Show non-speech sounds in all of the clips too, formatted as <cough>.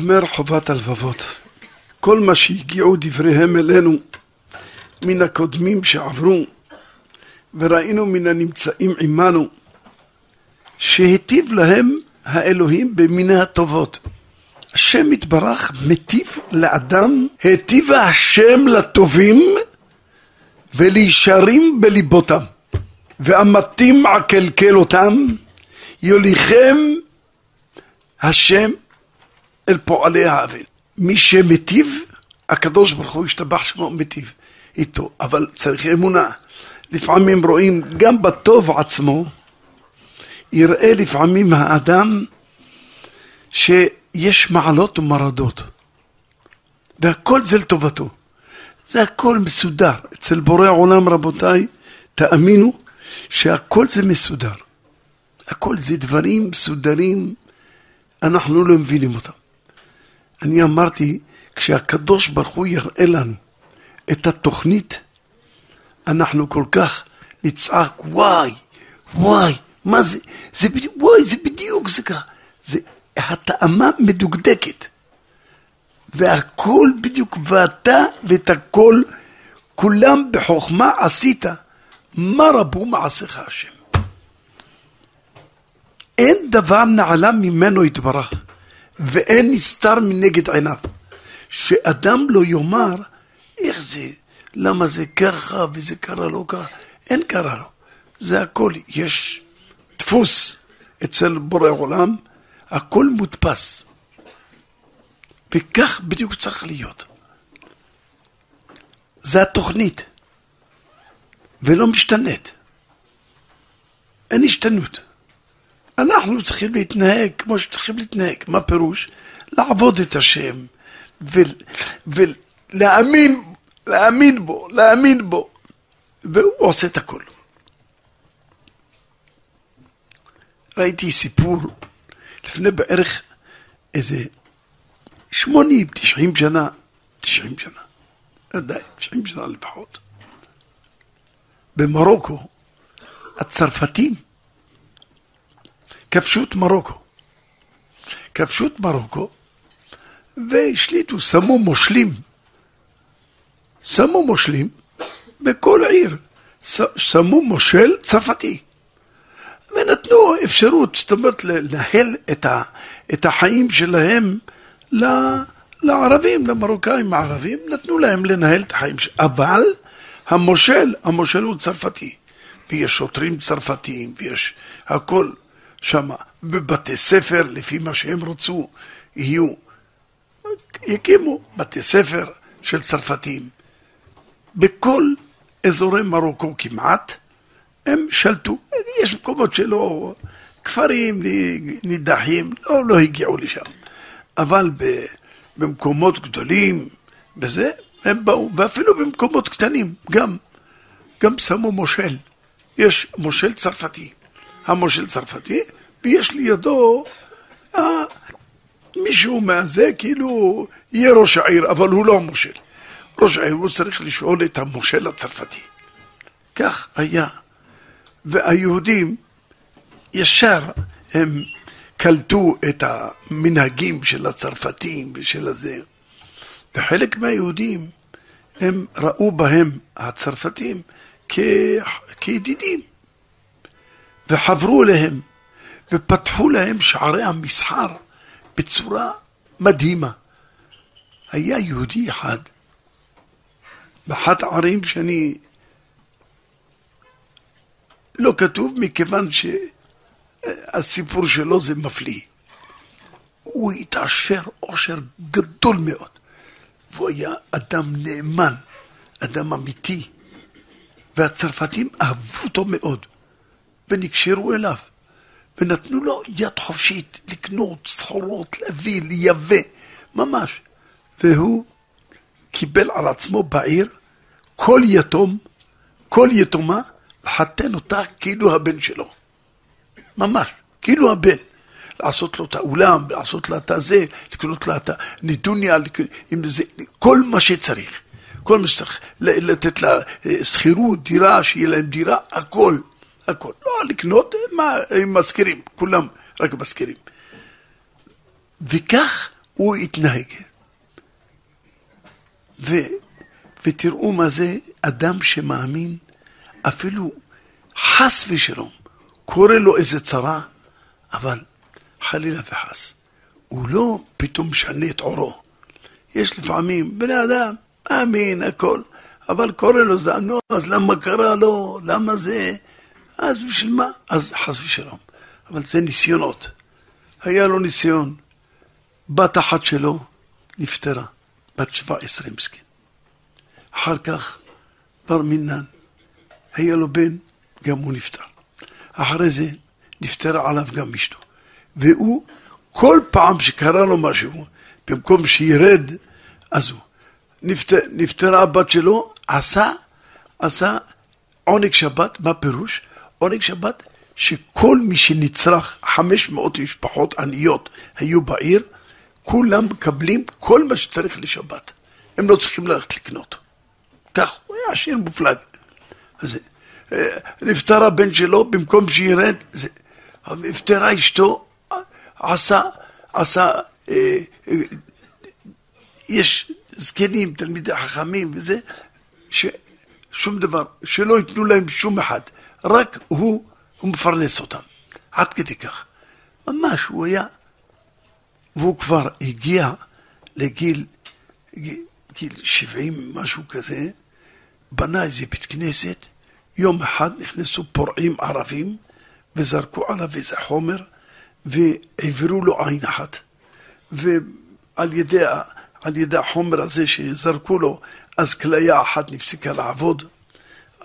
אומר חובת הלבבות. כל מה שהגיעו דבריהם אלינו מן הקודמים שעברו, וראינו מן הנמצאים עמנו, שהיטיב להם האלוהים במיני הטובות. השם יתברך מטיב לאדם, היטיב השם לטובים ולישרים בליבותם. ואמתים עקלקל אותם, יוליכם השם אל פועלי האבל. מי שמטיב, הקדוש ברוך הוא ישתבח שמו מטיב איתו, אבל צריך אמונה. לפעמים רואים גם בטוב עצמו, יראה לפעמים האדם שיש מעלות ומרדות, והכל זה לטובתו. זה הכל מסודר. אצל בורא עולם, רבותיי, תאמינו שהכל זה מסודר. הכל זה דברים מסודרים, אנחנו לא מבינים אותם. אני אמרתי, כשהקדוש ברוך הוא יראה לנו את התוכנית, אנחנו כל כך נצעק, וואי, וואי, מה זה, זה בדיוק, וואי, זה בדיוק, זה ככה. זה הטעמה מדוקדקת. והכל בדיוק, ואתה ואת הכל, כולם בחוכמה עשית. מה רבו מעשיך השם? אין דבר נעלה ממנו יתברך, ואין נסתר מנגד עיניו. שאדם לא יאמר, איך זה, למה זה ככה וזה קרה לו ככה, אין קרה לו. זה הכל, יש דפוס אצל בורא עולם, הכל מודפס. וכך בדיוק צריך להיות. זה התוכנית, ולא משתנית. אין השתנות. אנחנו צריכים להתנהג כמו שצריכים להתנהג. מה פירוש? לעבוד את השם, ולהאמין, להאמין בו, להאמין בו. והוא עושה את הכל. ראיתי סיפור לפני בערך איזה שמונים, תשעים שנה, תשעים שנה, עדיין, תשעים שנה לפחות. במרוקו, הצרפתים כבשו את מרוקו. כבשו את מרוקו והשליטו, שמו מושלים. שמו מושלים בכל עיר. שמו מושל צרפתי. ונתנו אפשרות, זאת אומרת, לנהל את, ה, את החיים שלהם ל, לערבים, למרוקאים הערבים, נתנו להם לנהל את החיים שלהם. אבל המושל, המושל הוא צרפתי. ויש שוטרים צרפתיים, ויש הכל שם. בבתי ספר, לפי מה שהם רצו, יהיו, יקימו בתי ספר של צרפתים. בכל אזורי מרוקו כמעט, הם שלטו. יש מקומות שלא, כפרים נידחים, לא, לא הגיעו לשם. אבל במקומות גדולים, בזה, הם באו, ואפילו במקומות קטנים, גם, גם שמו מושל. יש מושל צרפתי. המושל צרפתי, ויש לידו אה, מישהו מהזה, כאילו, יהיה ראש העיר, אבל הוא לא המושל. ראש העיר, הוא צריך לשאול את המושל הצרפתי. כך היה. והיהודים ישר הם קלטו את המנהגים של הצרפתים ושל הזה. וחלק מהיהודים, הם ראו בהם, הצרפתים, כ... כידידים. וחברו אליהם, ופתחו להם שערי המסחר בצורה מדהימה. היה יהודי אחד, באחת הערים שאני לא כתוב מכיוון שהסיפור שלו זה מפליא. הוא התעשר עושר גדול מאוד, והוא היה אדם נאמן, אדם אמיתי, והצרפתים אהבו אותו מאוד, ונקשרו אליו, ונתנו לו יד חופשית לקנות סחורות, להביא, לייבא, ממש. והוא קיבל על עצמו בעיר כל יתום, כל יתומה, לחתן אותה כאילו הבן שלו. ממש, כאילו הבן. לעשות לו את האולם, לעשות לה את הזה, לקנות לה את הנדוניה, עם זה, כל מה שצריך. כל מה שצריך, לתת לה אה, שכירות, דירה, שיהיה להם דירה, הכל, הכל. לא לקנות, מה, הם מזכירים, כולם רק מזכירים. וכך הוא יתנהג. ו, ותראו מה זה אדם שמאמין, אפילו חס ושלום, קורה לו איזה צרה, אבל חלילה וחס, הוא לא פתאום משנה את עורו. יש לפעמים בני אדם, מאמין, הכל, אבל קורה לו זה, נו, אז למה קרה לו, למה זה, אז בשביל מה? אז חס ושלום. אבל זה ניסיונות. היה לו ניסיון, בת אחת שלו נפטרה, בת שבע עשרה מסכן. אחר כך בר מינן, היה לו בן, גם הוא נפטר. אחרי זה נפטרה עליו גם אשתו. והוא, כל פעם שקרה לו משהו, במקום שירד, אז הוא. נפטר, נפטרה הבת שלו, עשה, עשה עונג שבת, מה פירוש? עונג שבת שכל מי שנצרך, 500 משפחות עניות היו בעיר, כולם מקבלים כל מה שצריך לשבת. הם לא צריכים ללכת לקנות. כך, הוא היה עשיר מופלג. אז, אה, נפטר הבן שלו, במקום שירד, נפטרה אשתו, עשה, עשה, אה, אה, יש זקנים, תלמידי חכמים וזה, ששום דבר, שלא ייתנו להם שום אחד, רק הוא, הוא מפרנס אותם, עד כדי כך. ממש, הוא היה, והוא כבר הגיע לגיל גיל, גיל 70, משהו כזה, בנה איזה בית כנסת, יום אחד נכנסו פורעים ערבים וזרקו עליו איזה חומר והעבירו לו עין אחת. ועל ידי, ידי החומר הזה שזרקו לו, אז כליה אחת נפסקה לעבוד.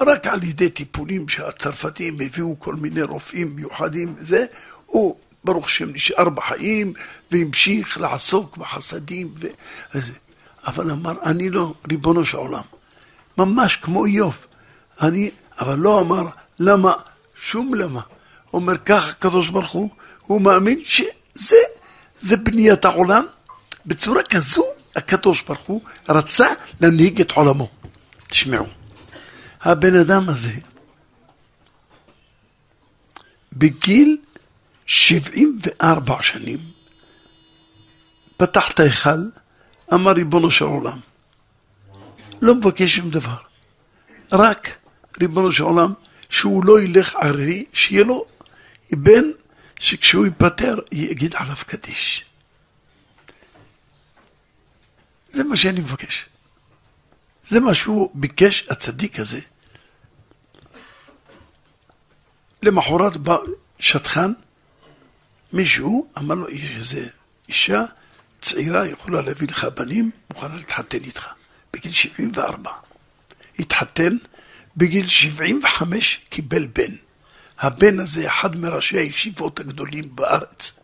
רק על ידי טיפולים שהצרפתים הביאו כל מיני רופאים מיוחדים וזה, הוא ברוך השם נשאר בחיים והמשיך לעסוק בחסדים וזה. אבל אמר, אני לא ריבונו של עולם. ממש כמו איוב. אני, אבל לא אמר, למה? שום למה. אומר כך הקדוש ברוך הוא, הוא מאמין שזה, זה בניית העולם. בצורה כזו הקדוש ברוך הוא רצה להנהיג את עולמו. תשמעו, הבן אדם הזה, בגיל 74 שנים, פתח את ההיכל, אמר ריבונו של עולם, לא מבקש שום דבר, רק ריבונו של עולם, שהוא לא ילך ערירי, שיהיה לו בן שכשהוא ייפטר יגיד עליו קדיש. זה מה שאני מבקש. זה מה שהוא ביקש, הצדיק הזה. למחרת בא שטחן, מישהו אמר לו, יש איזה אישה צעירה יכולה להביא לך בנים, מוכנה להתחתן איתך, בגיל 74. התחתן, בגיל 75 קיבל בן. הבן הזה, אחד מראשי הישיבות הגדולים בארץ,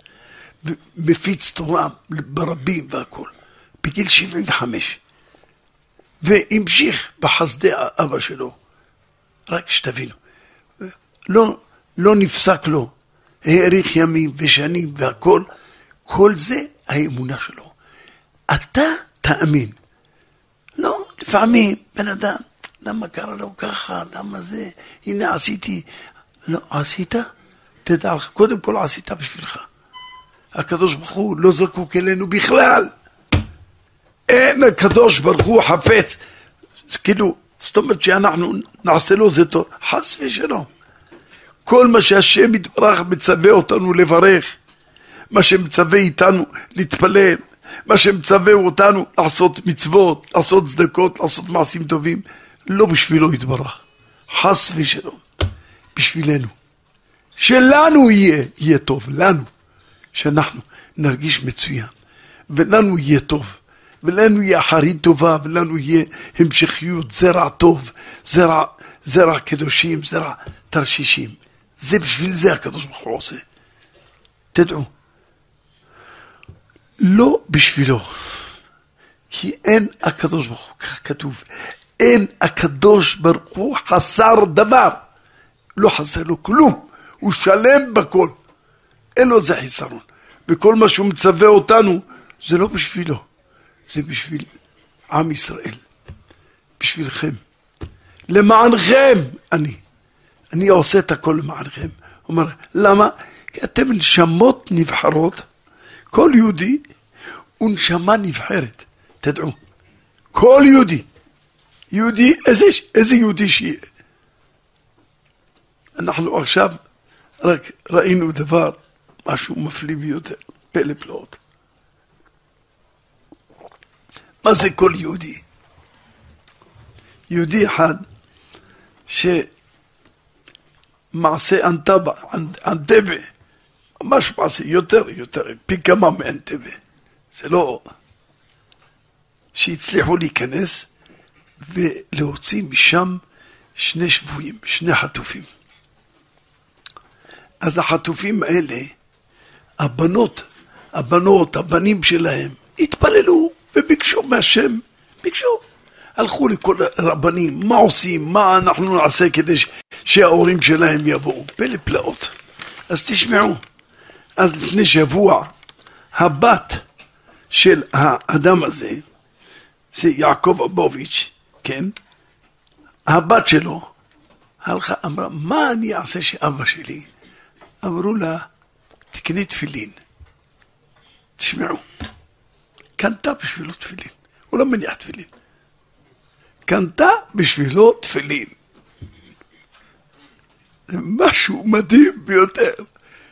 מפיץ תורה ברבים והכול, בגיל 75. והמשיך בחסדי אבא שלו. רק שתבינו, לא, לא נפסק לו, האריך ימים ושנים והכל, כל זה האמונה שלו. אתה תאמין. לא, לפעמים בן אדם, למה קרה לו ככה, למה זה, הנה עשיתי, לא, עשית? תדע לך, קודם כל עשית בשבילך. הקדוש ברוך הוא לא זקוק אלינו בכלל. אין הקדוש ברוך הוא חפץ. כאילו, זאת אומרת שאנחנו נעשה לו זה טוב, חס ושלום. כל מה שהשם יתברך מצווה אותנו לברך, מה שמצווה איתנו להתפלל, מה שמצווה אותנו לעשות מצוות, לעשות צדקות, לעשות מעשים טובים, לא בשבילו יתברך, חס ושלום. בשבילנו. שלנו יהיה, יהיה טוב, לנו. שאנחנו נרגיש מצוין, ולנו יהיה טוב, ולנו יהיה אחרית טובה, ולנו יהיה המשכיות, זרע טוב, זרע, זרע קדושים, זרע תרשישים. זה בשביל זה הקדוש ברוך הוא עושה. תדעו, לא בשבילו, כי אין הקדוש ברוך הוא, כך כתוב, אין הקדוש ברוך הוא חסר דבר. לא חסר לו כלום, הוא שלם בכל. אין לו איזה חיסרון. וכל מה שהוא מצווה אותנו, זה לא בשבילו, זה בשביל עם ישראל, בשבילכם. למענכם אני. אני עושה את הכל למענכם. הוא אומר, למה? כי אתם נשמות נבחרות, כל יהודי הוא נשמה נבחרת, תדעו. כל יהודי, יהודי, איזה, איזה יהודי שיהיה. אנחנו עכשיו רק ראינו דבר, משהו מפליא ביותר, פלא פלאות. מה זה כל יהודי? יהודי אחד שמעשה אנטבה, אנטבה, ממש מעשה, יותר, יותר, פי כמה מאנטבה. זה לא... שהצליחו להיכנס ולהוציא משם שני שבויים, שני חטופים. אז החטופים האלה, הבנות, הבנות, הבנים שלהם, התפללו וביקשו מהשם, ביקשו. הלכו לכל הרבנים, מה עושים, מה אנחנו נעשה כדי שההורים שלהם יבואו. פלא פלאות. אז תשמעו, אז לפני שבוע, הבת של האדם הזה, זה יעקב אבוביץ', כן? הבת שלו הלכה, אמרה, מה אני אעשה שאבא שלי? אמרו לה, תקני תפילין. תשמעו, קנתה בשבילו תפילין, הוא לא מניח תפילין. קנתה בשבילו תפילין. זה משהו מדהים ביותר.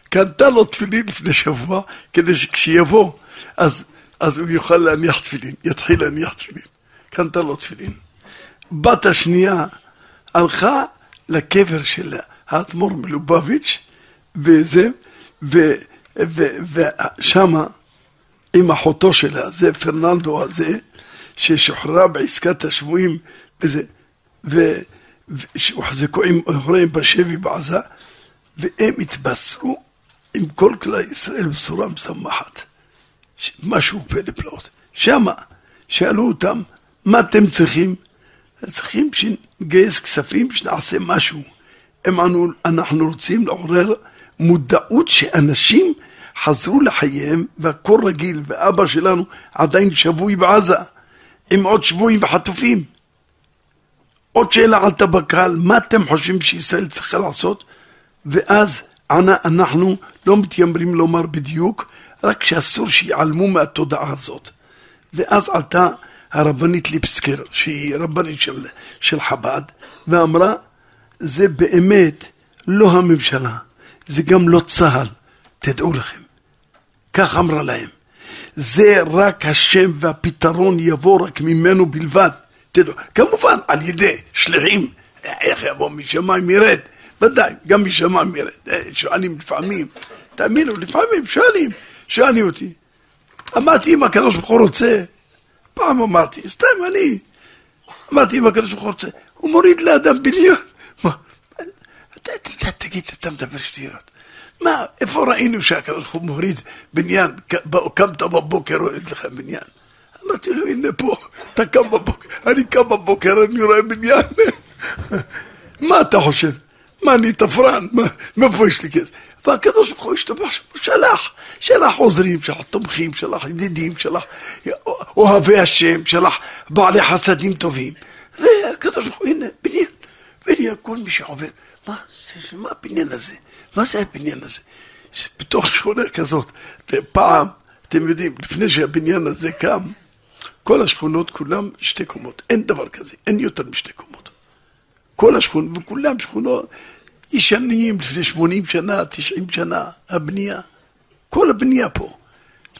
קנתה לו תפילין לפני שבוע, כדי שכשיבוא, אז, אז הוא יוכל להניח תפילין, יתחיל להניח תפילין. קנתה לו תפילין. בת השנייה הלכה לקבר של האדמו"ר מלובביץ', וזה, ושמה עם אחותו שלה, זה פרננדו הזה, ששוחררה בעסקת השבויים, וזה, והוחזקו עם הוריהם בשבי בעזה, והם התבשרו עם כל כלל ישראל בצורה משמחת. משהו פלא פלאות. שמה שאלו אותם, מה אתם צריכים? צריכים שנגייס כספים, שנעשה משהו. הם ענו, אנחנו רוצים לעורר מודעות שאנשים חזרו לחייהם והכל רגיל, ואבא שלנו עדיין שבוי בעזה, עם עוד שבויים וחטופים. עוד שאלה עלתה בקהל, מה אתם חושבים שישראל צריכה לעשות? ואז ענה, אנחנו לא מתיימרים לומר בדיוק, רק שאסור שיעלמו מהתודעה הזאת. ואז עלתה הרבנית ליפסקר, שהיא רבנית של, של חב"ד, ואמרה, זה באמת לא הממשלה, זה גם לא צה"ל, תדעו לכם. כך אמרה להם. זה רק השם והפתרון יבוא רק ממנו בלבד. תדעו, כמובן על ידי שליחים, איך יבוא משמיים ירד, ודאי, גם משמיים ירד. אה, שואלים לפעמים, תאמינו, לפעמים שואלים, שואלים אותי. אמרתי אם הקדוש ברוך הוא רוצה, פעם אמרתי, סתם אני, אמרתי אם הקדוש ברוך הוא רוצה, הוא מוריד לאדם בניין. <laughs> מה? תגיד, אתה מדבר שטויות. מה, איפה ראינו שהקדוש ברוך הוא מוריד בניין, קמת בבוקר רואה לך בניין? אמרתי לו, הנה פה, אתה קם בבוקר, אני קם בבוקר, אני רואה בניין. <laughs> מה אתה חושב? מה, אני תפרן? מאיפה יש לי כסף? והקדוש ברוך הוא השתבח, הוא שלח, שלח עוזרים, שלח תומכים, שלח ידידים, שלח אוהבי השם, שלח בעלי חסדים טובים. והקדוש ברוך הוא, הנה, בניין, בניין, כל מי שעובד, מה, מה הבניין הזה? מה זה הבניין הזה? בתוך שכונה כזאת, ופעם, אתם יודעים, לפני שהבניין הזה קם, כל השכונות כולם שתי קומות, אין דבר כזה, אין יותר משתי קומות. כל השכונות, וכולם שכונות ישנים לפני 80 שנה, 90 שנה, הבנייה, כל הבנייה פה,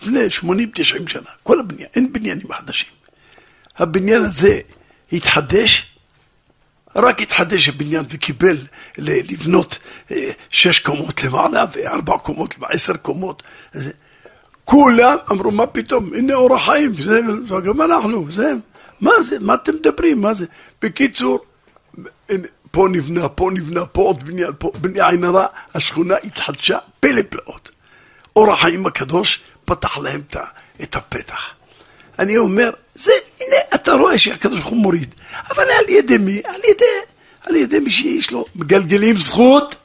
לפני 80-90 שנה, כל הבנייה, אין בניינים חדשים. הבניין הזה התחדש רק התחדש הבניין וקיבל לבנות אה, שש קומות למעלה וארבע קומות ועשר קומות. כולם אמרו, מה פתאום, הנה אור החיים, זה, גם אנחנו, זה, מה זה, מה אתם מדברים, מה זה? בקיצור, פה נבנה, פה נבנה, פה עוד בניין, פה בני עין הרע, השכונה התחדשה פלא. אור החיים הקדוש פתח להם את הפתח. אני אומר, זה, הנה, אתה רואה שהקדוש ברוך הוא מוריד. אבל על ידי מי? על ידי, על ידי מי שיש לו, מגלגלים זכות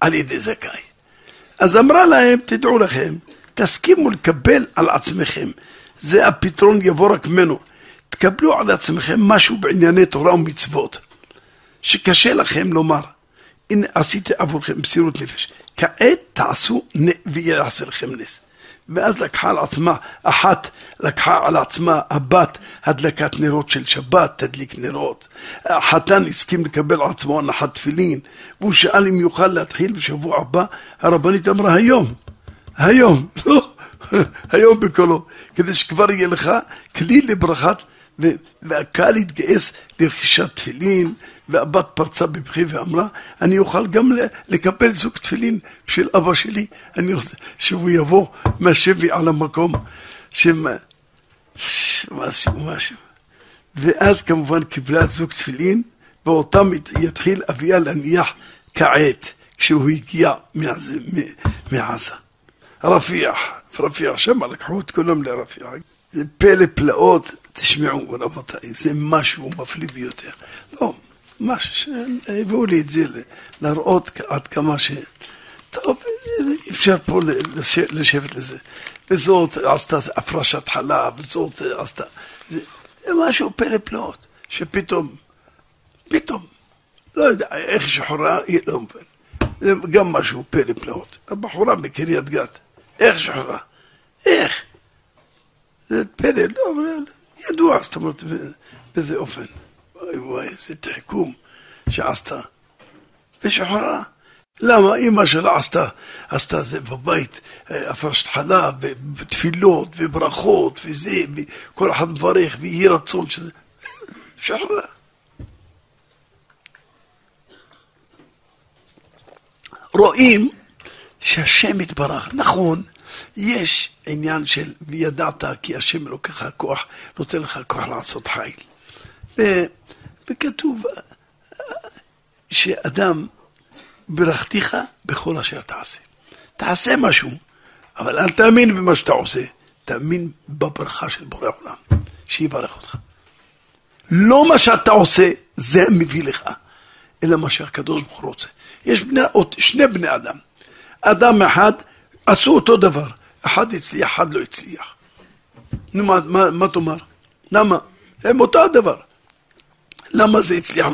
על ידי זכאי. אז אמרה להם, תדעו לכם, תסכימו לקבל על עצמכם. זה הפתרון יבוא רק ממנו. תקבלו על עצמכם משהו בענייני תורה ומצוות, שקשה לכם לומר. הנה עשיתי עבורכם מסירות נפש. כעת תעשו ויעשה לכם נס. ואז לקחה על עצמה, אחת לקחה על עצמה הבת הדלקת נרות של שבת, תדליק נרות. החתן הסכים לקבל על עצמו הנחת תפילין, והוא שאל אם יוכל להתחיל בשבוע הבא, הרבנית אמרה היום, היום, <laughs> לא, <laughs> היום בקולו, כדי שכבר יהיה לך כלי לברכת, והקהל התגייס לרכישת תפילין, והבת פרצה בבכי ואמרה, אני אוכל גם לקבל זוג תפילין בשביל אבא שלי, אני רוצה שהוא יבוא מהשבי על המקום, שמה, משהו, משהו. ואז כמובן קיבלה זוג תפילין, ואותם יתחיל אביה להניח כעת, כשהוא הגיע מעזה. רפיח, רפיח, שמה לקחו את כולם לרפיח. זה פלא פלאות, תשמעו רבותיי, זה משהו מפליא ביותר. לא, משהו שהביאו לי את זה להראות עד כמה ש... טוב, אפשר פה לשבת לזה. וזאת עשתה הפרשת חלב, וזאת עשתה... זה, זה משהו פלא פלאות, שפתאום, פתאום, לא יודע, איך שחורה, היא לא מבין. זה גם משהו פלא פלאות. הבחורה בקריית גת, איך שחורה? איך? זה פלא, לא, אבל ידוע, זאת אומרת, באיזה אופן. וואי וואי, איזה תחכום שעשתה. ושחררה. למה? אימא שלה עשתה, עשתה זה בבית, אה, הפרשת חלב, ותפילות, וברכות, וזה, וכל אחד מברך, ויהי רצון שזה... שחררה. רואים שהשם יתברך, נכון, יש עניין של וידעת כי השם אלוקיך כוח, נותן לך כוח לעשות חיל. וכתוב שאדם ברכתיך בכל אשר תעשה. תעשה משהו, אבל אל תאמין במה שאתה עושה, תאמין בברכה של בורא עולם, שיברך אותך. לא מה שאתה עושה, זה מביא לך, אלא מה שהקדוש ברוך הוא רוצה. יש בני, שני בני אדם. אדם אחד, עשו אותו דבר. אחד הצליח, אחד לא הצליח. נו, מה, מה, מה תאמר? למה? הם אותו הדבר. למה זה הצליח?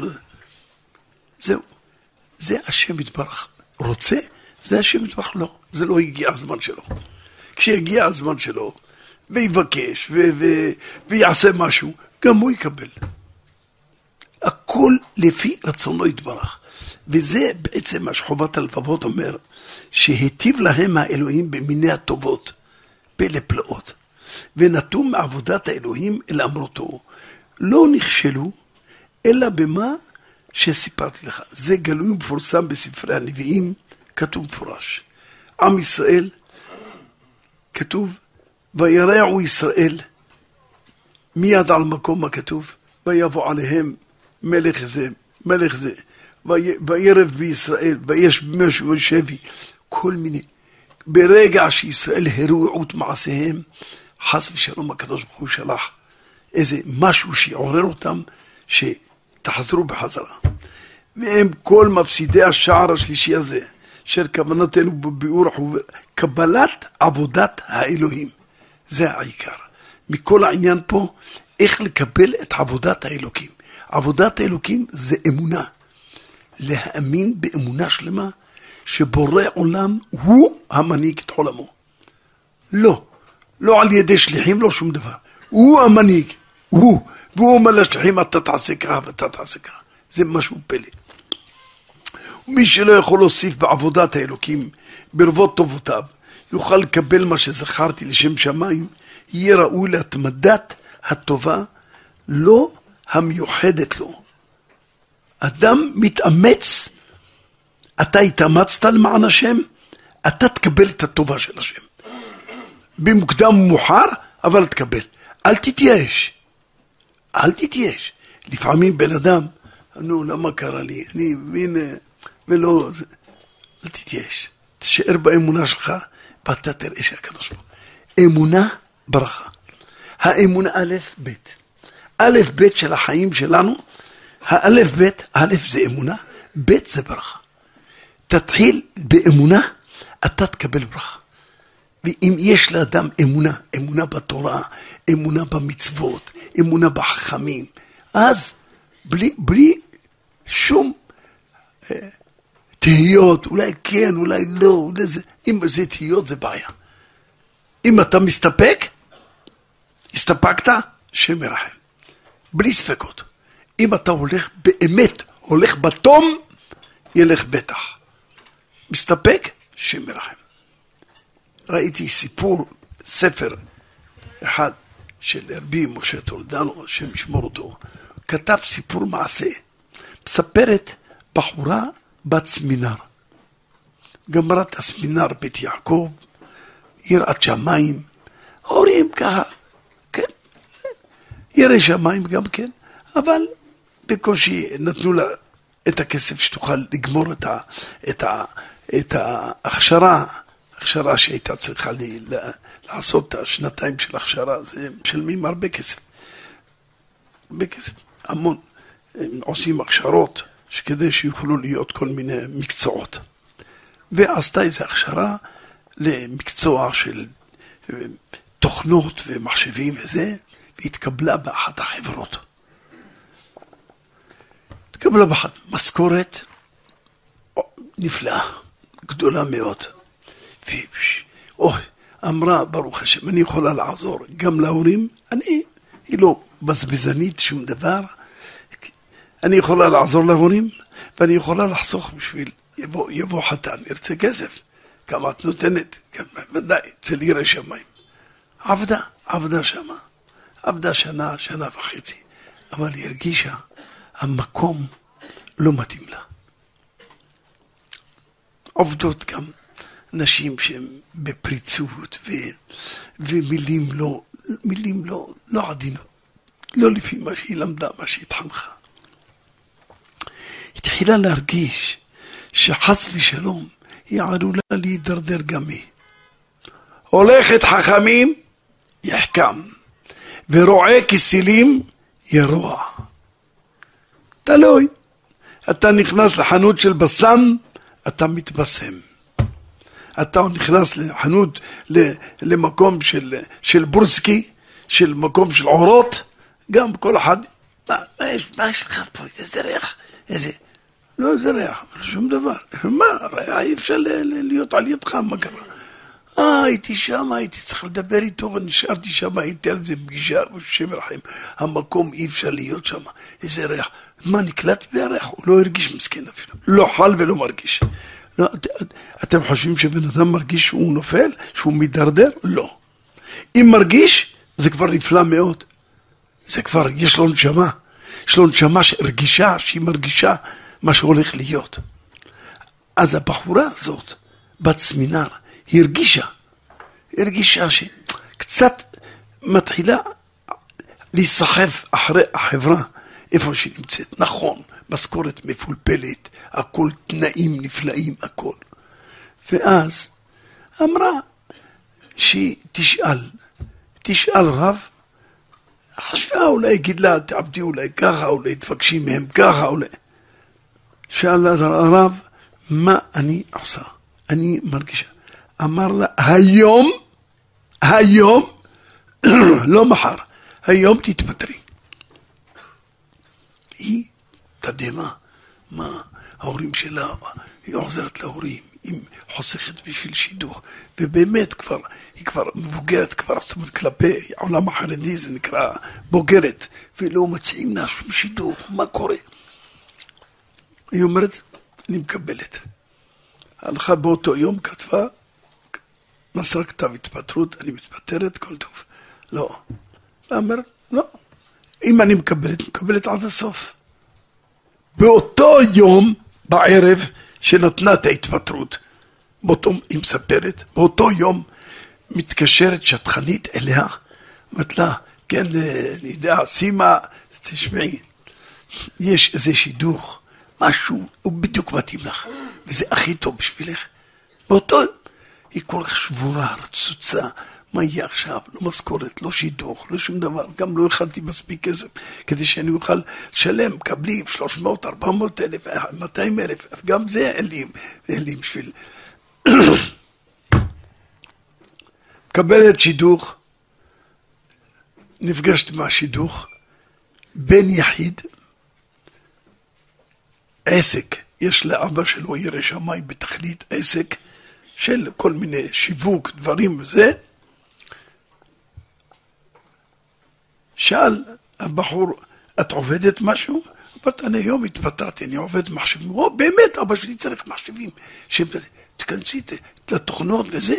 זהו. זה השם יתברך. רוצה? זה השם יתברך לא. זה לא הגיע הזמן שלו. כשיגיע הזמן שלו, ויבקש, ו- ו- ויעשה משהו, גם הוא יקבל. הכל לפי רצונו יתברך. וזה בעצם מה שחובת הלבבות אומר, שהיטיב להם האלוהים במיני הטובות, פלא פלאות, ונטו מעבודת האלוהים אל אמרותו. לא נכשלו, אלא במה שסיפרתי לך. זה גלוי ומפורסם בספרי הנביאים, כתוב מפורש. עם ישראל, כתוב, וירעו ישראל, מיד על מקום מה כתוב, ויבוא עליהם מלך זה, מלך זה, וירב בישראל, ויש משהו שבי, כל מיני. ברגע שישראל הראו את מעשיהם, חס ושלום הקדוש ברוך הוא שלח איזה משהו שיעורר אותם, ש... תחזרו בחזרה. והם כל מפסידי השער השלישי הזה, אשר כוונתנו בביאור קבלת עבודת האלוהים. זה העיקר. מכל העניין פה, איך לקבל את עבודת האלוקים. עבודת האלוקים זה אמונה. להאמין באמונה שלמה שבורא עולם הוא המנהיג את עולמו. לא, לא על ידי שליחים, לא שום דבר. הוא המנהיג. הוא, והוא אומר לשליחים, אתה תעשה ככה ואתה תעשה ככה. זה משהו פלא. ומי שלא יכול להוסיף בעבודת האלוקים, ברבות טובותיו, יוכל לקבל מה שזכרתי לשם שמיים, יהיה ראוי להתמדת הטובה, לא המיוחדת לו. אדם מתאמץ, אתה התאמצת למען השם, אתה תקבל את הטובה של השם. במוקדם ומאוחר, אבל תקבל. אל תתייאש. אל תתייש. לפעמים בן אדם, נו, למה קרה לי? אני מבין, ולא... אל תתייש. תשאר באמונה שלך, ואתה תראה שהקדוש ברוך הוא. אמונה, ברכה. האמונה א', ב'. א', ב' של החיים שלנו, האלף, ב', א' זה אמונה, ב' זה ברכה. תתחיל באמונה, אתה תקבל ברכה. ואם יש לאדם אמונה, אמונה בתורה, אמונה במצוות, אמונה בחכמים, אז בלי, בלי שום אה, תהיות, אולי כן, אולי לא, אולי זה, אם זה תהיות זה בעיה. אם אתה מסתפק, הסתפקת, השם ירחם. בלי ספקות. אם אתה הולך באמת, הולך בתום, ילך בטח. מסתפק, השם ירחם. ראיתי סיפור, ספר אחד של רבי משה טולדנו, השם ישמור אותו, כתב סיפור מעשה. מספרת בחורה בת סמינר. גמרה את הסמינר בית יעקב, יראת שמיים, הורים ככה, כן, ירא שמיים גם כן, אבל בקושי נתנו לה את הכסף שתוכל לגמור את, ה, את, ה, את ההכשרה, הכשרה שהייתה צריכה לי, לעשות את השנתיים של הכשרה, זה משלמים הרבה כסף. הרבה כסף, המון. הם עושים הכשרות כדי שיוכלו להיות כל מיני מקצועות. ועשתה איזו הכשרה למקצוע של אה, תוכנות ומחשבים וזה, והתקבלה באחת החברות. התקבלה באחת משכורת נפלאה, גדולה מאוד. ואוי, אמרה, ברוך השם, אני יכולה לעזור גם להורים, אני, היא לא בזבזנית שום דבר, אני יכולה לעזור להורים, ואני יכולה לחסוך בשביל, יבוא, יבוא חתן, ירצה כסף, כמה את נותנת, כן, ודאי, אצל ירא שמיים. עבדה, עבדה שמה, עבדה שנה, שנה וחצי, אבל היא הרגישה, המקום לא מתאים לה. עובדות גם נשים שהן בפריצות ו, ומילים לא, מילים לא, לא עדינות, לא לפי מה שהיא למדה, מה שהיא התחנכה. התחילה להרגיש שחס ושלום היא עלולה להידרדר גם היא. הולכת חכמים, יחכם, ורועה כסילים, ירוע. תלוי. אתה נכנס לחנות של בסם, אתה מתבשם. אתה נכנס לחנות, למקום של, של בורסקי, של מקום של עורות, גם כל אחד, מה, מה, יש, מה יש לך פה, איזה ריח, איזה... לא איזה ריח, שום דבר. <laughs> מה, ריח אי אפשר להיות על ידך, מה קרה? אה, הייתי שם, הייתי צריך לדבר איתו, ונשארתי שם, הייתי על איזה פגישה, בשם ירחם. המקום אי אפשר להיות שם, איזה ריח. מה, נקלט מהריח? הוא לא הרגיש מסכן אפילו. לא חל ולא מרגיש. לא, את, אתם חושבים שבן אדם מרגיש שהוא נופל? שהוא מידרדר? לא. אם מרגיש, זה כבר נפלא מאוד. זה כבר, יש לו נשמה. יש לו נשמה שרגישה, שהיא מרגישה מה שהולך להיות. אז הבחורה הזאת, בת סמינר, היא הרגישה, היא הרגישה שקצת מתחילה להיסחף אחרי החברה, איפה שהיא נמצאת. נכון, משכורת מפולפלת, הכל תנאים נפלאים, הכל. ואז אמרה שהיא תשאל, תשאל רב, חשבה אולי יגיד לה, תעבדי אולי ככה, אולי תבקשי מהם ככה, אולי... שאל הרב, מה אני עושה? אני מרגישה. אמר לה, היום, היום, <clears throat> לא מחר, היום תתפטרי. היא תדהמה, מה ההורים שלה, היא עוזרת להורים, היא חוסכת בשביל שידוך, ובאמת כבר, היא כבר מבוגרת כבר, זאת אומרת כלפי העולם החרדי זה נקרא בוגרת, ולא מציעים לה שום שידוך, מה קורה? היא אומרת, אני מקבלת. הלכה באותו יום, כתבה, מסרה כתב התפטרות, אני מתפטרת, כל טוב. לא. ואמר, לא. אם אני מקבלת, מקבלת עד הסוף. באותו יום, בערב, שנתנה את ההתפטרות, באותו, היא מספרת, באותו יום מתקשרת שטחנית אליה, אומרת לה, כן, אני יודע, סימה, תשמעי, יש איזה שידוך משהו, הוא בדיוק מתאים לך, וזה הכי טוב בשבילך. באותו, היא כל כך שבורה, רצוצה, מה יהיה עכשיו? לא משכורת, לא שידוך, לא שום דבר, גם לא הכנתי מספיק כסף כדי שאני אוכל לשלם, מקבלים 300, 400 אלף, 200 אלף, גם זה אין לי, אין לי בשביל... מקבלת שידוך, נפגשת מהשידוך, בן יחיד, עסק, יש לאבא שלו ירא שמיים בתכלית עסק של כל מיני שיווק, דברים וזה, שאל הבחור, את עובדת משהו? אמרת, אני היום התפטרתי, אני עובד מחשבים. או, באמת, אבא שלי צריך מחשבים. שתכנסי לתוכנות וזה,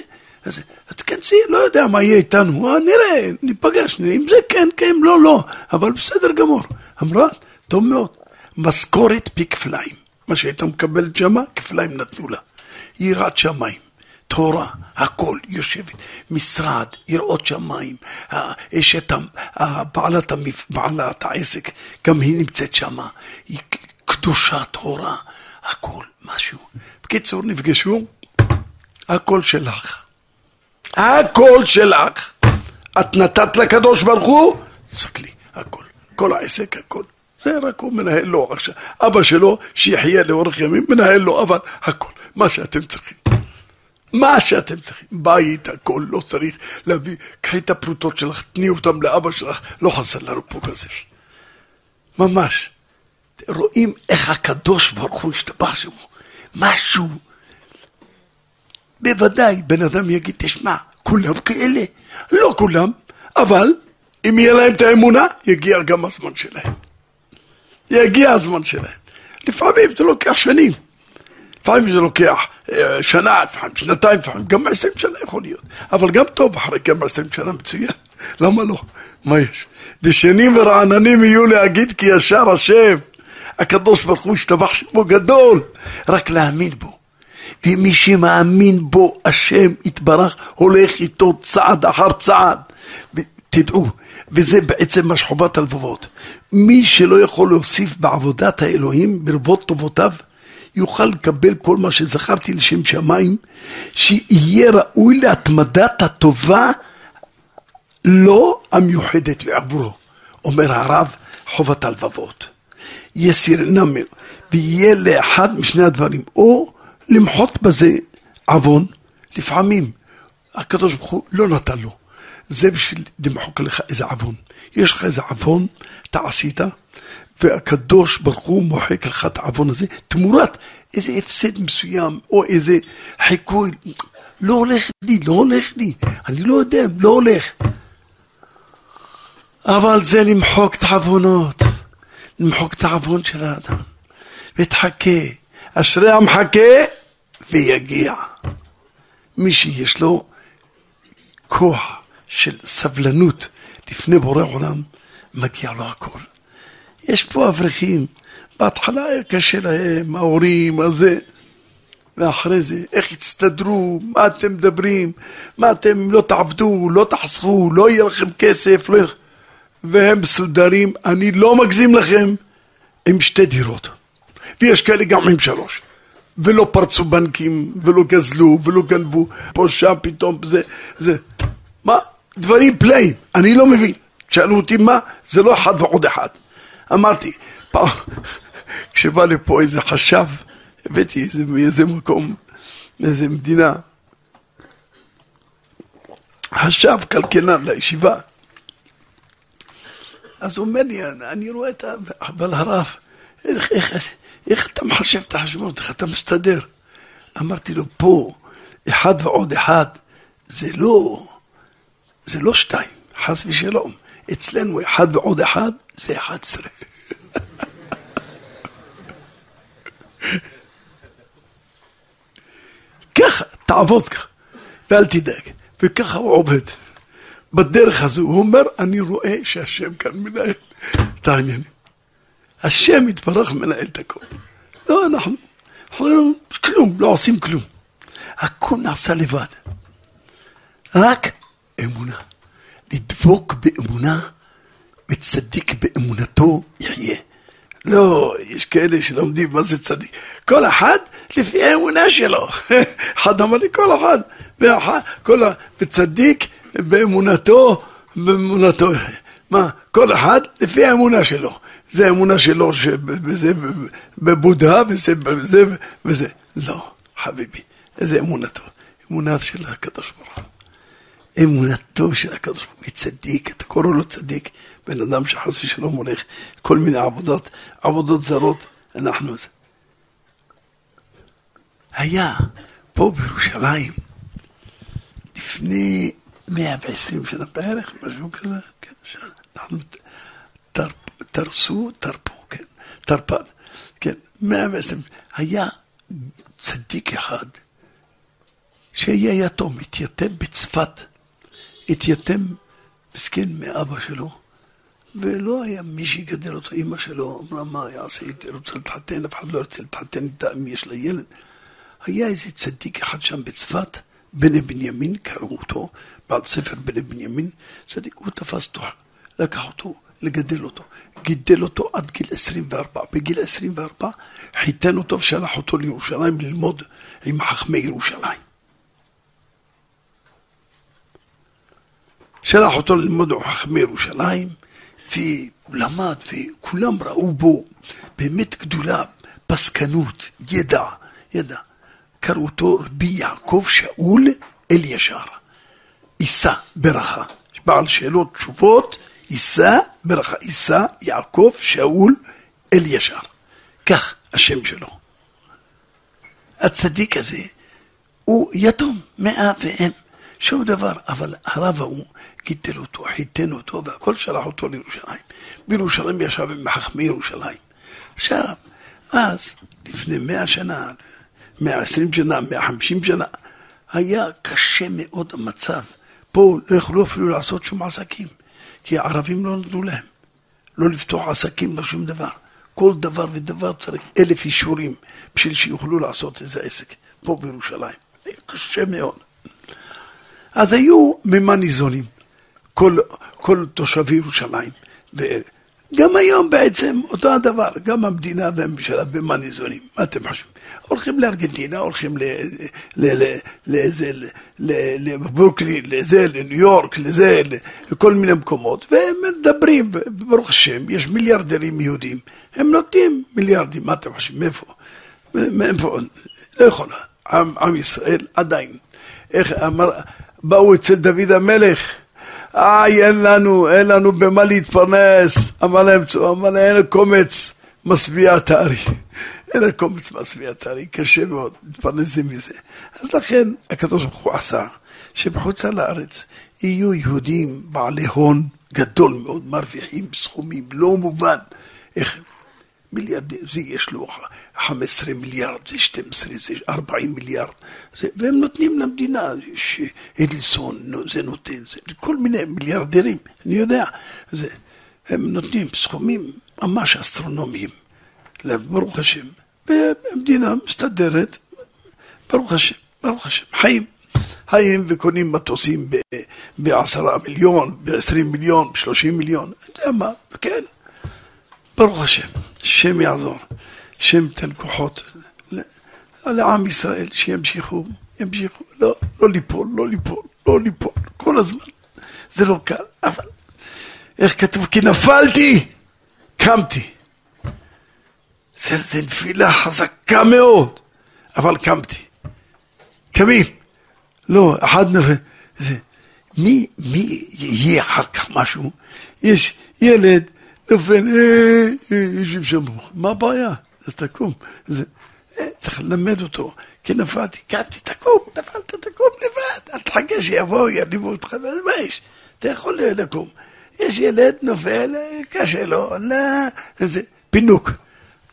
אז תכנסי, לא יודע מה יהיה איתנו, נראה, ניפגש, אם זה כן, כן, לא, לא, אבל בסדר גמור. אמרה, טוב מאוד, משכורת פי כפליים. מה שהייתה מקבלת שמה, כפליים נתנו לה. יראת שמיים. תורה, הכל, יושבת, משרד, יראות שמיים, אשת, בעלת, בעלת העסק, גם היא נמצאת שמה, היא קדושה, תורה, הכל, משהו. בקיצור, נפגשו, הכל שלך. הכל שלך. את נתת לקדוש ברוך הוא, סתכלי, הכל. כל העסק, הכל. זה רק הוא מנהל לו עכשיו. אבא שלו, שיחיה לאורך ימים, מנהל לו, אבל הכל. מה שאתם צריכים. מה שאתם צריכים, בית, הכל, לא צריך להביא, קחי את הפרוטות שלך, תני אותם לאבא שלך, לא חסר לנו פה כזה. ממש. רואים איך הקדוש ברוך הוא השתבח שמו, משהו. בוודאי, בן אדם יגיד, תשמע, כולם כאלה. לא כולם, אבל אם יהיה להם את האמונה, יגיע גם הזמן שלהם. יגיע הזמן שלהם. לפעמים זה לוקח שנים. לפעמים זה לוקח אה, שנה, לפעמים שנתיים, לפעמים גם עשרים שנה יכול להיות. אבל גם טוב אחרי גם עשרים שנה מצוין. למה לא? מה יש? דשנים ורעננים יהיו להגיד כי ישר השם. הקדוש ברוך הוא השתבח שמו גדול. רק להאמין בו. ומי שמאמין בו, השם יתברך, הולך איתו צעד אחר צעד. תדעו, וזה בעצם מה שחובת הלבבות. מי שלא יכול להוסיף בעבודת האלוהים, ברבות טובותיו, יוכל לקבל כל מה שזכרתי לשם שמיים, שיהיה ראוי להתמדת הטובה לא המיוחדת לעבורו. אומר הרב, חובת הלבבות. יסיר נמר, ויהיה לאחד משני הדברים, או למחות בזה עוון, לפעמים הקדוש ברוך הוא לא נתן לו. זה בשביל למחוק לך איזה עוון. יש לך איזה עוון, אתה עשית, והקדוש ברוך הוא מוחק לך את העוון הזה תמורת איזה הפסד מסוים או איזה חיקוי. לא הולך לי, לא הולך לי, אני לא יודע, לא הולך. אבל זה למחוק את העוונות, למחוק את העוון של האדם. ותחכה, אשרי המחכה ויגיע. מי שיש לו כוח של סבלנות לפני בורא עולם, מגיע לו הכל. יש פה אברכים, בהתחלה היה קשה להם, ההורים, הזה, ואחרי זה, איך יצטדרו, מה אתם מדברים, מה אתם לא תעבדו, לא תחסכו, לא יהיה לכם כסף, לא. והם מסודרים, אני לא מגזים לכם, עם שתי דירות. ויש כאלה גם עם שלוש. ולא פרצו בנקים, ולא גזלו, ולא גנבו, פה שם פתאום זה, זה. מה? דברים פלאים, אני לא מבין. שאלו אותי מה? זה לא אחד ועוד אחד. אמרתי, פעם, כשבא לפה איזה חשב, הבאתי איזה, מאיזה מקום, מאיזה מדינה, חשב כלכלן לישיבה. אז הוא אומר לי, אני רואה את ה... אבל הרב, איך, איך, איך אתה מחשב את החשבונות, איך אתה מסתדר? אמרתי לו, פה, אחד ועוד אחד, זה לא, זה לא שתיים, חס ושלום. אצלנו אחד ועוד אחד זה אחד עשרה. ככה, תעבוד ככה, ואל תדאג. וככה הוא עובד. בדרך הזו, הוא אומר, אני רואה שהשם כאן מנהל את העניינים. השם יתברך מנהל את הכל. לא אנחנו, אנחנו לא, כלום, לא עושים כלום. הכל נעשה לבד. רק אמונה. לדבוק באמונה, וצדיק באמונתו יחיה. לא, יש כאלה שלומדים מה זה צדיק. כל אחד לפי האמונה שלו. <laughs> אחד אמר לי, כל אחד, כל וצדיק באמונתו, באמונתו. מה, כל אחד לפי האמונה שלו. זה האמונה שלו שזה בבודה וזה וזה וזה. לא, חביבי, איזה אמונתו? אמונה של הקדוש ברוך הוא. אמונתו של הקדוש ברוך הוא צדיק, אתה קורא לו צדיק, בן אדם שחס ושלום הולך כל מיני עבודות, עבודות זרות, אנחנו זה. היה פה בירושלים לפני 120 שנה בערך, משהו כזה, כן, שנה, אנחנו תר, תרסו, תרפו, כן, תרפ"ד, כן, 120. היה צדיק אחד שהיה יתום, התייתם בצפת, התייתם מסכן מאבא שלו, ולא היה מי שיגדל אותו, אימא שלו אמרה מה יעשה, הייתי רוצה להתחתן, אף אחד לא רוצה להתחתן איתה אם יש לה ילד. היה איזה צדיק אחד שם בצפת, בני בנימין, קראו אותו, בעל ספר בני בנימין, צדיק, הוא תפס אותו, לקח אותו לגדל אותו, גידל אותו עד גיל 24. בגיל 24 חיתן אותו ושלח אותו לירושלים ללמוד עם חכמי ירושלים. שלח אותו ללמוד חכמי ירושלים, ולמד, וכולם ראו בו באמת גדולה, פסקנות, ידע, ידע. קראו אותו רבי יעקב שאול אלישר. יישא ברכה. בעל שאלות תשובות, יישא ברכה. יישא יעקב שאול אלישר. כך השם שלו. הצדיק הזה הוא יתום מאב ואם, שום דבר, אבל הרב ההוא גידל אותו, חיתן אותו, והכל שלח אותו לירושלים. בירושלים ישב עם חכמי ירושלים. עכשיו, אז, לפני מאה שנה, מאה עשרים שנה, מאה חמישים שנה, היה קשה מאוד המצב. פה לא יכלו אפילו לעשות שום עסקים, כי הערבים לא נתנו להם. לא לפתוח עסקים, לא שום דבר. כל דבר ודבר צריך אלף אישורים בשביל שיוכלו לעשות איזה עסק פה בירושלים. קשה מאוד. אז היו ממה ניזונים. כל, כל תושבי ירושלים. וגם היום בעצם אותו הדבר, גם המדינה והממשלה במה ניזונים, מה אתם חושבים? הולכים לארגנטינה, הולכים לאיזה, לברוקלין, לזה, לניו יורק, לזה, לכל מיני מקומות, והם מדברים, ברוך השם, יש מיליארדרים יהודים, הם נותנים מיליארדים, מה אתם חושבים, מאיפה? מאיפה? לא יכולה. עם, עם ישראל עדיין. איך אמר, באו אצל דוד המלך, איי, אין לנו, אין לנו במה להתפרנס. אמר להם, אמר להם, אין קומץ משביע את. אין הקומץ משביע את קשה מאוד להתפרנס מזה. אז לכן הקדוש ברוך הוא עשה שבחוצה לארץ יהיו יהודים בעלי הון גדול מאוד, מרוויחים סכומים, לא מובן איך מיליארדים, זה יש לו 15 מיליארד, זה 12, זה 40 מיליארד, זה, והם נותנים למדינה, אדלסון, זה נותן, זה כל מיני מיליארדרים, אני יודע, זה, הם נותנים סכומים ממש אסטרונומיים, ברוך השם, והמדינה מסתדרת, ברוך השם, ברוך השם, חיים. חיים וקונים מטוסים בעשרה מיליון, בעשרים מיליון, בשלושים מיליון, אני יודע מה, כן, ברוך השם, השם יעזור, השם ייתן כוחות לעם ישראל, שימשיכו, ימשיכו, לא, לא ליפול, לא ליפול, לא ליפול, כל הזמן. זה לא קל, אבל איך כתוב? כי נפלתי, קמתי. זה, זה נפילה חזקה מאוד, אבל קמתי. קמים. לא, אחד נפל. זה, מי, מי יהיה אחר כך משהו? יש ילד נופל, יושבים שם, מה הבעיה? אז תקום. זה, צריך ללמד אותו, כי נפלתי, קמתי, תקום, נפלת, תקום לבד, אל תחכה שיבואו, יניבו אותך, מה יש? אתה יכול לקום. יש ילד נופל, קשה לו, לא, זה פינוק.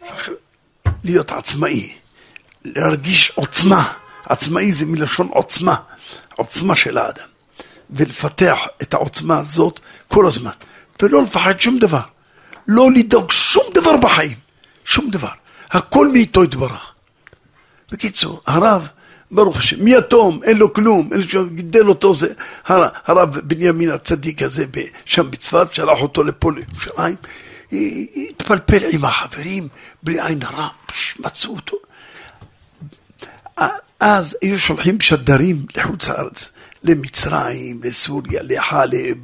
צריך להיות עצמאי, להרגיש עוצמה. עצמאי זה מלשון עוצמה, עוצמה של האדם. ולפתח את העוצמה הזאת כל הזמן, ולא לפחד שום דבר. לא לדאוג שום דבר בחיים, שום דבר. הכל מאיתו יתברך. בקיצור, הרב, ברוך השם, מיתום, אין לו כלום, אין לו גידל אותו, זה הרב, הרב בנימין הצדיק הזה שם בצפת, שלח אותו לפה לירושלים, התפלפל עם החברים, בלי עין הרע, מצאו אותו. אז היו שולחים שדרים לחוץ לארץ. למצרים, לסוריה, לחלב,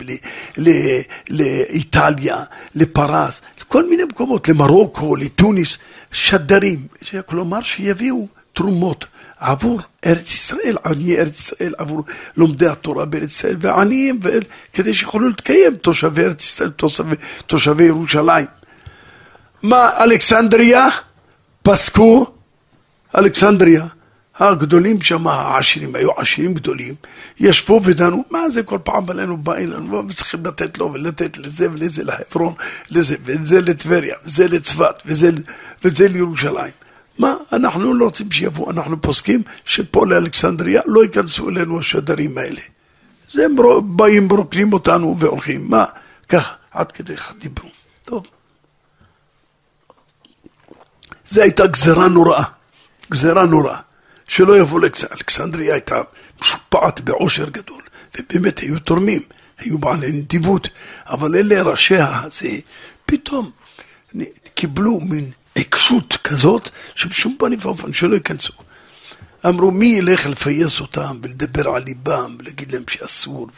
לאיטליה, לפרס, לכל מיני מקומות, למרוקו, לתוניס, שדרים, כלומר שיביאו תרומות עבור ארץ ישראל, עניי ארץ ישראל, עבור לומדי התורה בארץ ישראל ועניים, כדי שיכולו להתקיים תושבי ארץ ישראל, תושבי, תושבי ירושלים. מה אלכסנדריה? פסקו, אלכסנדריה הגדולים שם, העשירים, היו עשירים גדולים, ישבו ודנו, מה זה כל פעם עלינו בא אלינו, וצריכים לתת לו ולתת לזה ולזה לחברון, לזה, וזה לטבריה, וזה לצפת, וזה, וזה לירושלים. מה, אנחנו לא רוצים שיבואו, אנחנו פוסקים שפה לאלכסנדריה לא ייכנסו אלינו השדרים האלה. זה הם באים, מרוקנים אותנו והולכים, מה, ככה, עד כדי כך דיברו. טוב. זו הייתה גזרה נוראה, גזרה נוראה. שלא יבואו לאלכסנדריה הייתה משופעת בעושר גדול, ובאמת היו תורמים, היו בעלי נדיבות, אבל אלה ראשיה, זה פתאום קיבלו מין עיקשות כזאת, שבשום פנים ואופן שלא ייכנסו. אמרו, מי ילך לפייס אותם ולדבר על ליבם, ולהגיד להם שאסור,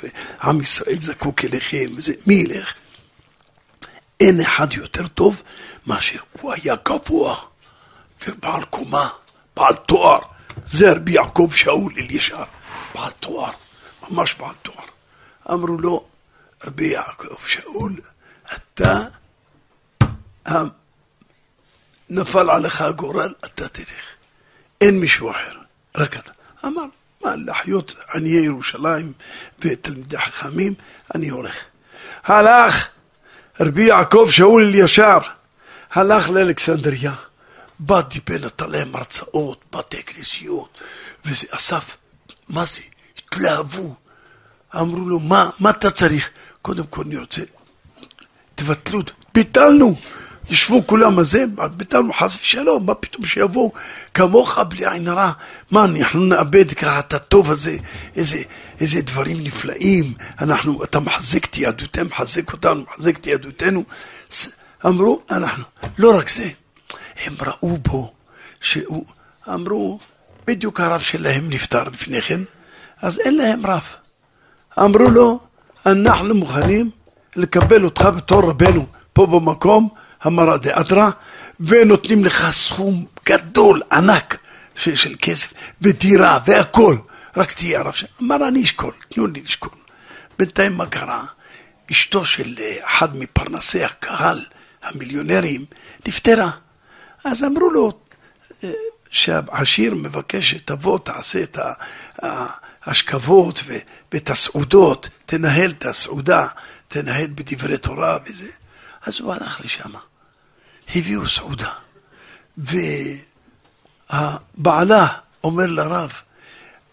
ועם ישראל זקוק אליכם, וזה, מי ילך? אין אחד יותר טוב מאשר הוא היה גבוה ובעל קומה, בעל תואר. זה רבי יעקב שאול אלישר, בעל תואר, ממש בעל תואר. אמרו לו, רבי יעקב שאול, אתה, נפל עליך הגורל, אתה תלך. אין מישהו אחר, רק אתה. אמר, מה, לחיות עניי ירושלים ותלמידי חכמים, אני הולך. הלך רבי יעקב שאול אלישר, הלך לאלכסנדריה. בא דיבר, נתן להם הרצאות, בתי כנסיות, וזה אסף, מה זה? התלהבו. אמרו לו, מה, מה אתה צריך? קודם כל אני רוצה, תבטלו, ביטלנו. ישבו כולם, אז זה, ביטלנו חס ושלום, מה פתאום שיבואו כמוך בלי עין הרע? מה, אנחנו נאבד ככה את הטוב הזה, איזה, איזה דברים נפלאים, אנחנו, אתה מחזק את יהדותנו, מחזק אותנו, מחזק את יהדותנו. אמרו, אנחנו, לא רק זה, הם ראו בו שהוא, אמרו, בדיוק הרב שלהם נפטר לפני כן, אז אין להם רב. אמרו לו, אנחנו מוכנים לקבל אותך בתור רבנו פה במקום, המרא דאתרא, ונותנים לך סכום גדול, ענק, של, של כסף, ודירה, והכל, רק תהיה הרב שלנו. אמר, אני אשקול, תנו לי לשקול. בינתיים מה קרה? אשתו של אחד מפרנסי הקהל, המיליונרים, נפטרה. אז אמרו לו שהעשיר מבקש שתבוא, תעשה את ההשכבות ואת הסעודות, תנהל את הסעודה, תנהל בדברי תורה וזה. אז הוא הלך לשם, הביאו סעודה, והבעלה אומר לרב,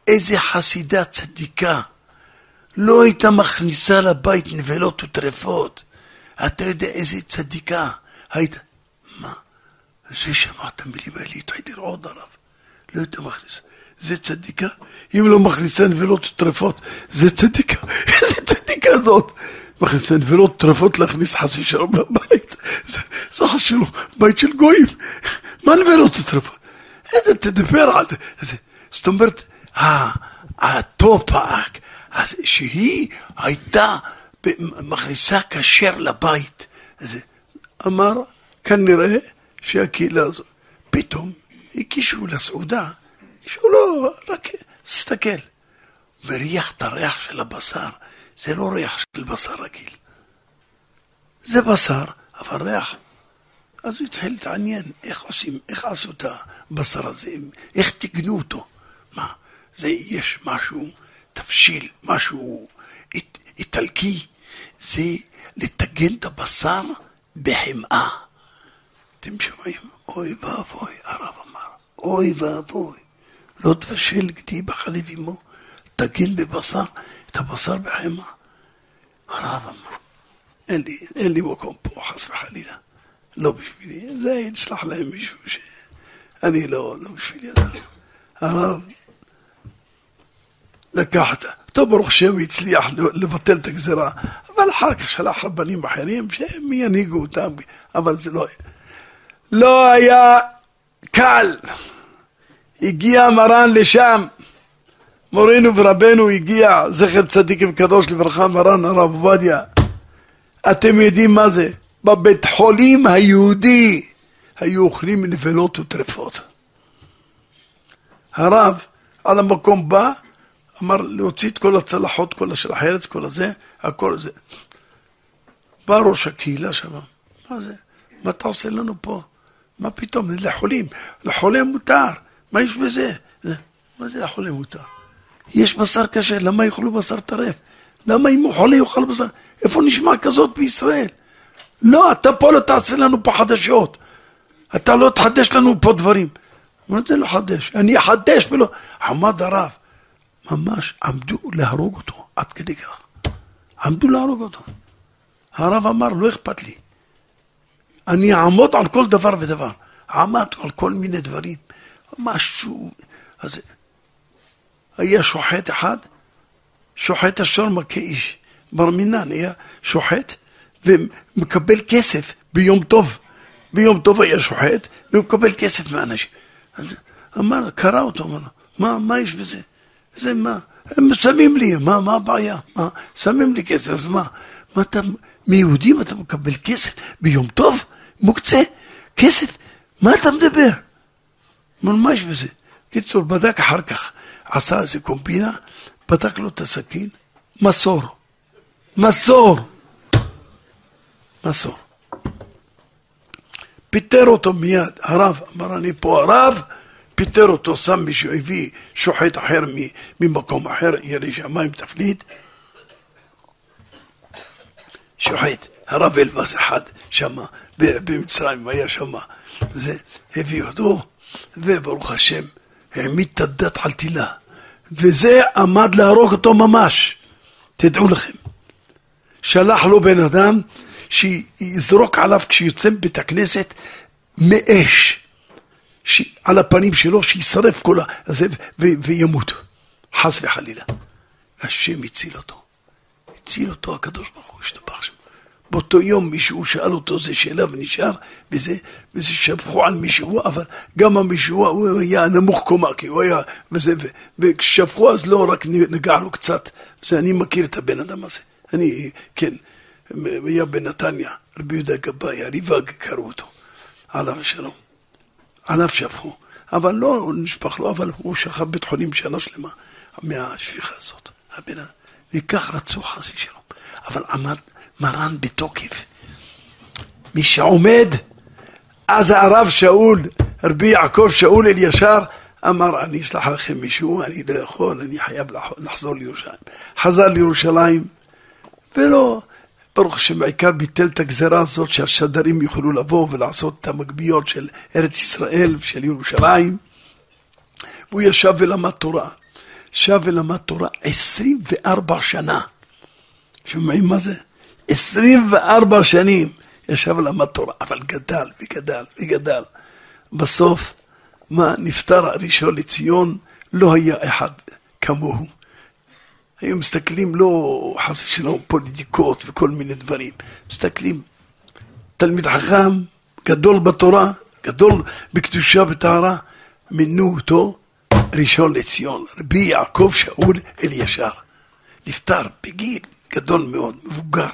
איזה חסידה צדיקה, לא הייתה מכניסה לבית נבלות וטרפות. אתה יודע איזה צדיקה הייתה. זה שמע את המילים האלה, התחיל לרעוד עליו. לא הייתה מכניסה. זה צדיקה? אם לא מכניסה נבלות וטרפות, זה צדיקה. <laughs> איזה צדיקה זאת? מכניסה נבלות וטרפות להכניס חס ושלום לבית. זה, חשוב, בית של גויים. מה נבלות וטרפות? איזה תדבר על זה. זאת אומרת, הטופ, שהיא הייתה מכניסה כשר לבית. אמר, כנראה שהקהילה הזאת, פתאום הגישו לסעודה, שהוא לא, רק תסתכל, מריח את הריח של הבשר, זה לא ריח של בשר רגיל. זה בשר, אבל ריח. אז הוא התחיל להתעניין איך עושים, איך עשו את הבשר הזה, איך תיקנו אותו. מה, זה יש משהו, תבשיל, משהו אית, איטלקי, זה לטגן את הבשר בחמאה. אתם שומעים? אוי ואבוי, הרב אמר, אוי ואבוי. לא תבשל גדי בחליב עמו, תגן בבשר, את הבשר בחמאה. הרב אמר, אין לי, אין לי מקום פה, חס וחלילה. לא בשבילי. זה ישלח להם מישהו ש... אני לא, לא בשבילי. הרב לקח את... טוב, ברוך השם, הצליח לבטל את הגזרה, אבל אחר כך שלח רבנים אחרים שהם ינהיגו אותם, אבל זה לא... לא היה קל. הגיע מרן לשם, מורנו ורבנו הגיע, זכר צדיק וקדוש לברכה, מרן הרב עובדיה. אתם יודעים מה זה? בבית חולים היהודי היו אוכלים נבלות וטרפות. הרב על המקום בא, אמר להוציא את כל הצלחות, כל של החרץ, כל הזה, הכל זה. בא ראש הקהילה שם, מה זה? מה אתה עושה לנו פה? מה פתאום, לחולים, לחולה מותר, מה יש בזה? מה זה החולה מותר? יש בשר כשר, למה יאכלו בשר טרף? למה אם הוא חולה יאכל בשר? איפה נשמע כזאת בישראל? לא, אתה פה לא תעשה לנו פה חדשות. אתה לא תחדש לנו פה דברים. מה זה לא חדש? אני אחדש ולא... עמד הרב, ממש עמדו להרוג אותו, עד כדי כך. עמדו להרוג אותו. הרב אמר, לא אכפת לי. אני אעמוד על כל דבר ודבר. עמד על כל מיני דברים. משהו... אז היה שוחט אחד, שוחט אשר מכה איש. בר מינן היה שוחט ומקבל כסף ביום טוב. ביום טוב היה שוחט ומקבל כסף מאנשים. אמר, קרא אותו, אמר, מה, מה יש בזה? זה מה? הם שמים לי, מה, מה הבעיה? מה? שמים לי כסף, אז מה? מה אתה, מיהודים אתה מקבל כסף ביום טוב? מוקצה, כסף, מה אתה מדבר? יש בזה? קיצור, בדק אחר כך, עשה איזה קומבינה, בדק לו את הסכין, מסור. מסור. מסור. פיטר אותו מיד, הרב, אמר אני פה הרב, פיטר אותו, שם מישהו, הביא שוחט אחר ממקום אחר, ירא שמיים תכלית. שוחט, הרב אלבס אחד, שמה, במצרים היה שמה. זה, הביא אותו, וברוך השם, העמיד את הדת על תילה. וזה עמד להרוג אותו ממש. תדעו לכם. שלח לו בן אדם שיזרוק עליו כשיוצא מבית הכנסת מאש על הפנים שלו, שישרף כל הזה וימות, חס וחלילה. השם הציל אותו. הציל אותו הקדוש ברוך הוא, השתבח שמו. באותו יום מישהו שאל אותו איזה שאלה ונשאר, וזה, וזה שפכו על מישהו, אבל גם המישהו הוא היה נמוך קומה, כי הוא היה, וזה, וכששפכו אז לא רק נגע לו קצת, זה, אני מכיר את הבן אדם הזה. אני, כן, היה בנתניה, רבי יהודה גבאי, הריב"ג קראו אותו, עליו השלום. עליו שפכו, אבל לא נשפך לו, אבל הוא שכב בית חולים שנה שלמה מהשפיכה הזאת. הבן אדם, וכך רצו חס ושלום. אבל עמד מרן בתוקף. מי שעומד, אז הרב שאול, רבי יעקב שאול אלישר, אמר, אני אשלח לכם מישהו, אני לא יכול, אני חייב לחזור לירושלים. חזר לירושלים, ולא, ברוך השם, בעיקר ביטל את הגזרה הזאת שהשדרים יוכלו לבוא ולעשות את המגביות של ארץ ישראל ושל ירושלים. והוא ישב ולמד תורה. ישב ולמד תורה 24 שנה. שומעים מה זה? 24 שנים ישב ולמד תורה, אבל גדל וגדל וגדל. בסוף, מה, נפטר הראשון לציון, לא היה אחד כמוהו. היו מסתכלים לא חס ושלום פוליטיקות וכל מיני דברים, מסתכלים תלמיד חכם, גדול בתורה, גדול בקדושה וטהרה, מינו אותו ראשון לציון, רבי יעקב שאול אלישר. נפטר בגיל גדול מאוד, מבוגר,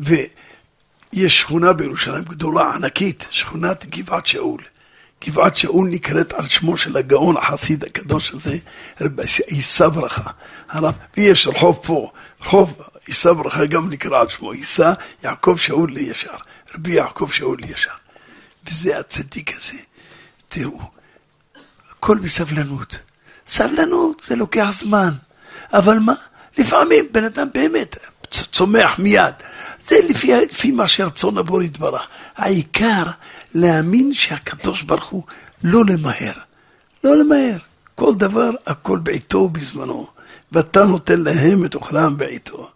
ויש שכונה בירושלים גדולה, ענקית, שכונת גבעת שאול. גבעת שאול נקראת על שמו של הגאון החסיד הקדוש הזה, רבי עיסא ברכה. הרב, ויש רחוב פה, רחוב עיסא ברכה גם נקרא על שמו, עיסא יעקב שאול לישר, רבי יעקב שאול לישר. וזה הצדיק הזה. תראו, הכל בסבלנות. סבלנות זה לוקח זמן, אבל מה? לפעמים בן אדם באמת צומח מיד. זה לפי, לפי מה שרצון הבורא יתברך. העיקר להאמין שהקדוש ברוך הוא לא למהר. לא למהר. כל דבר, הכל בעיתו ובזמנו. ואתה נותן להם את אוכלם בעיתו.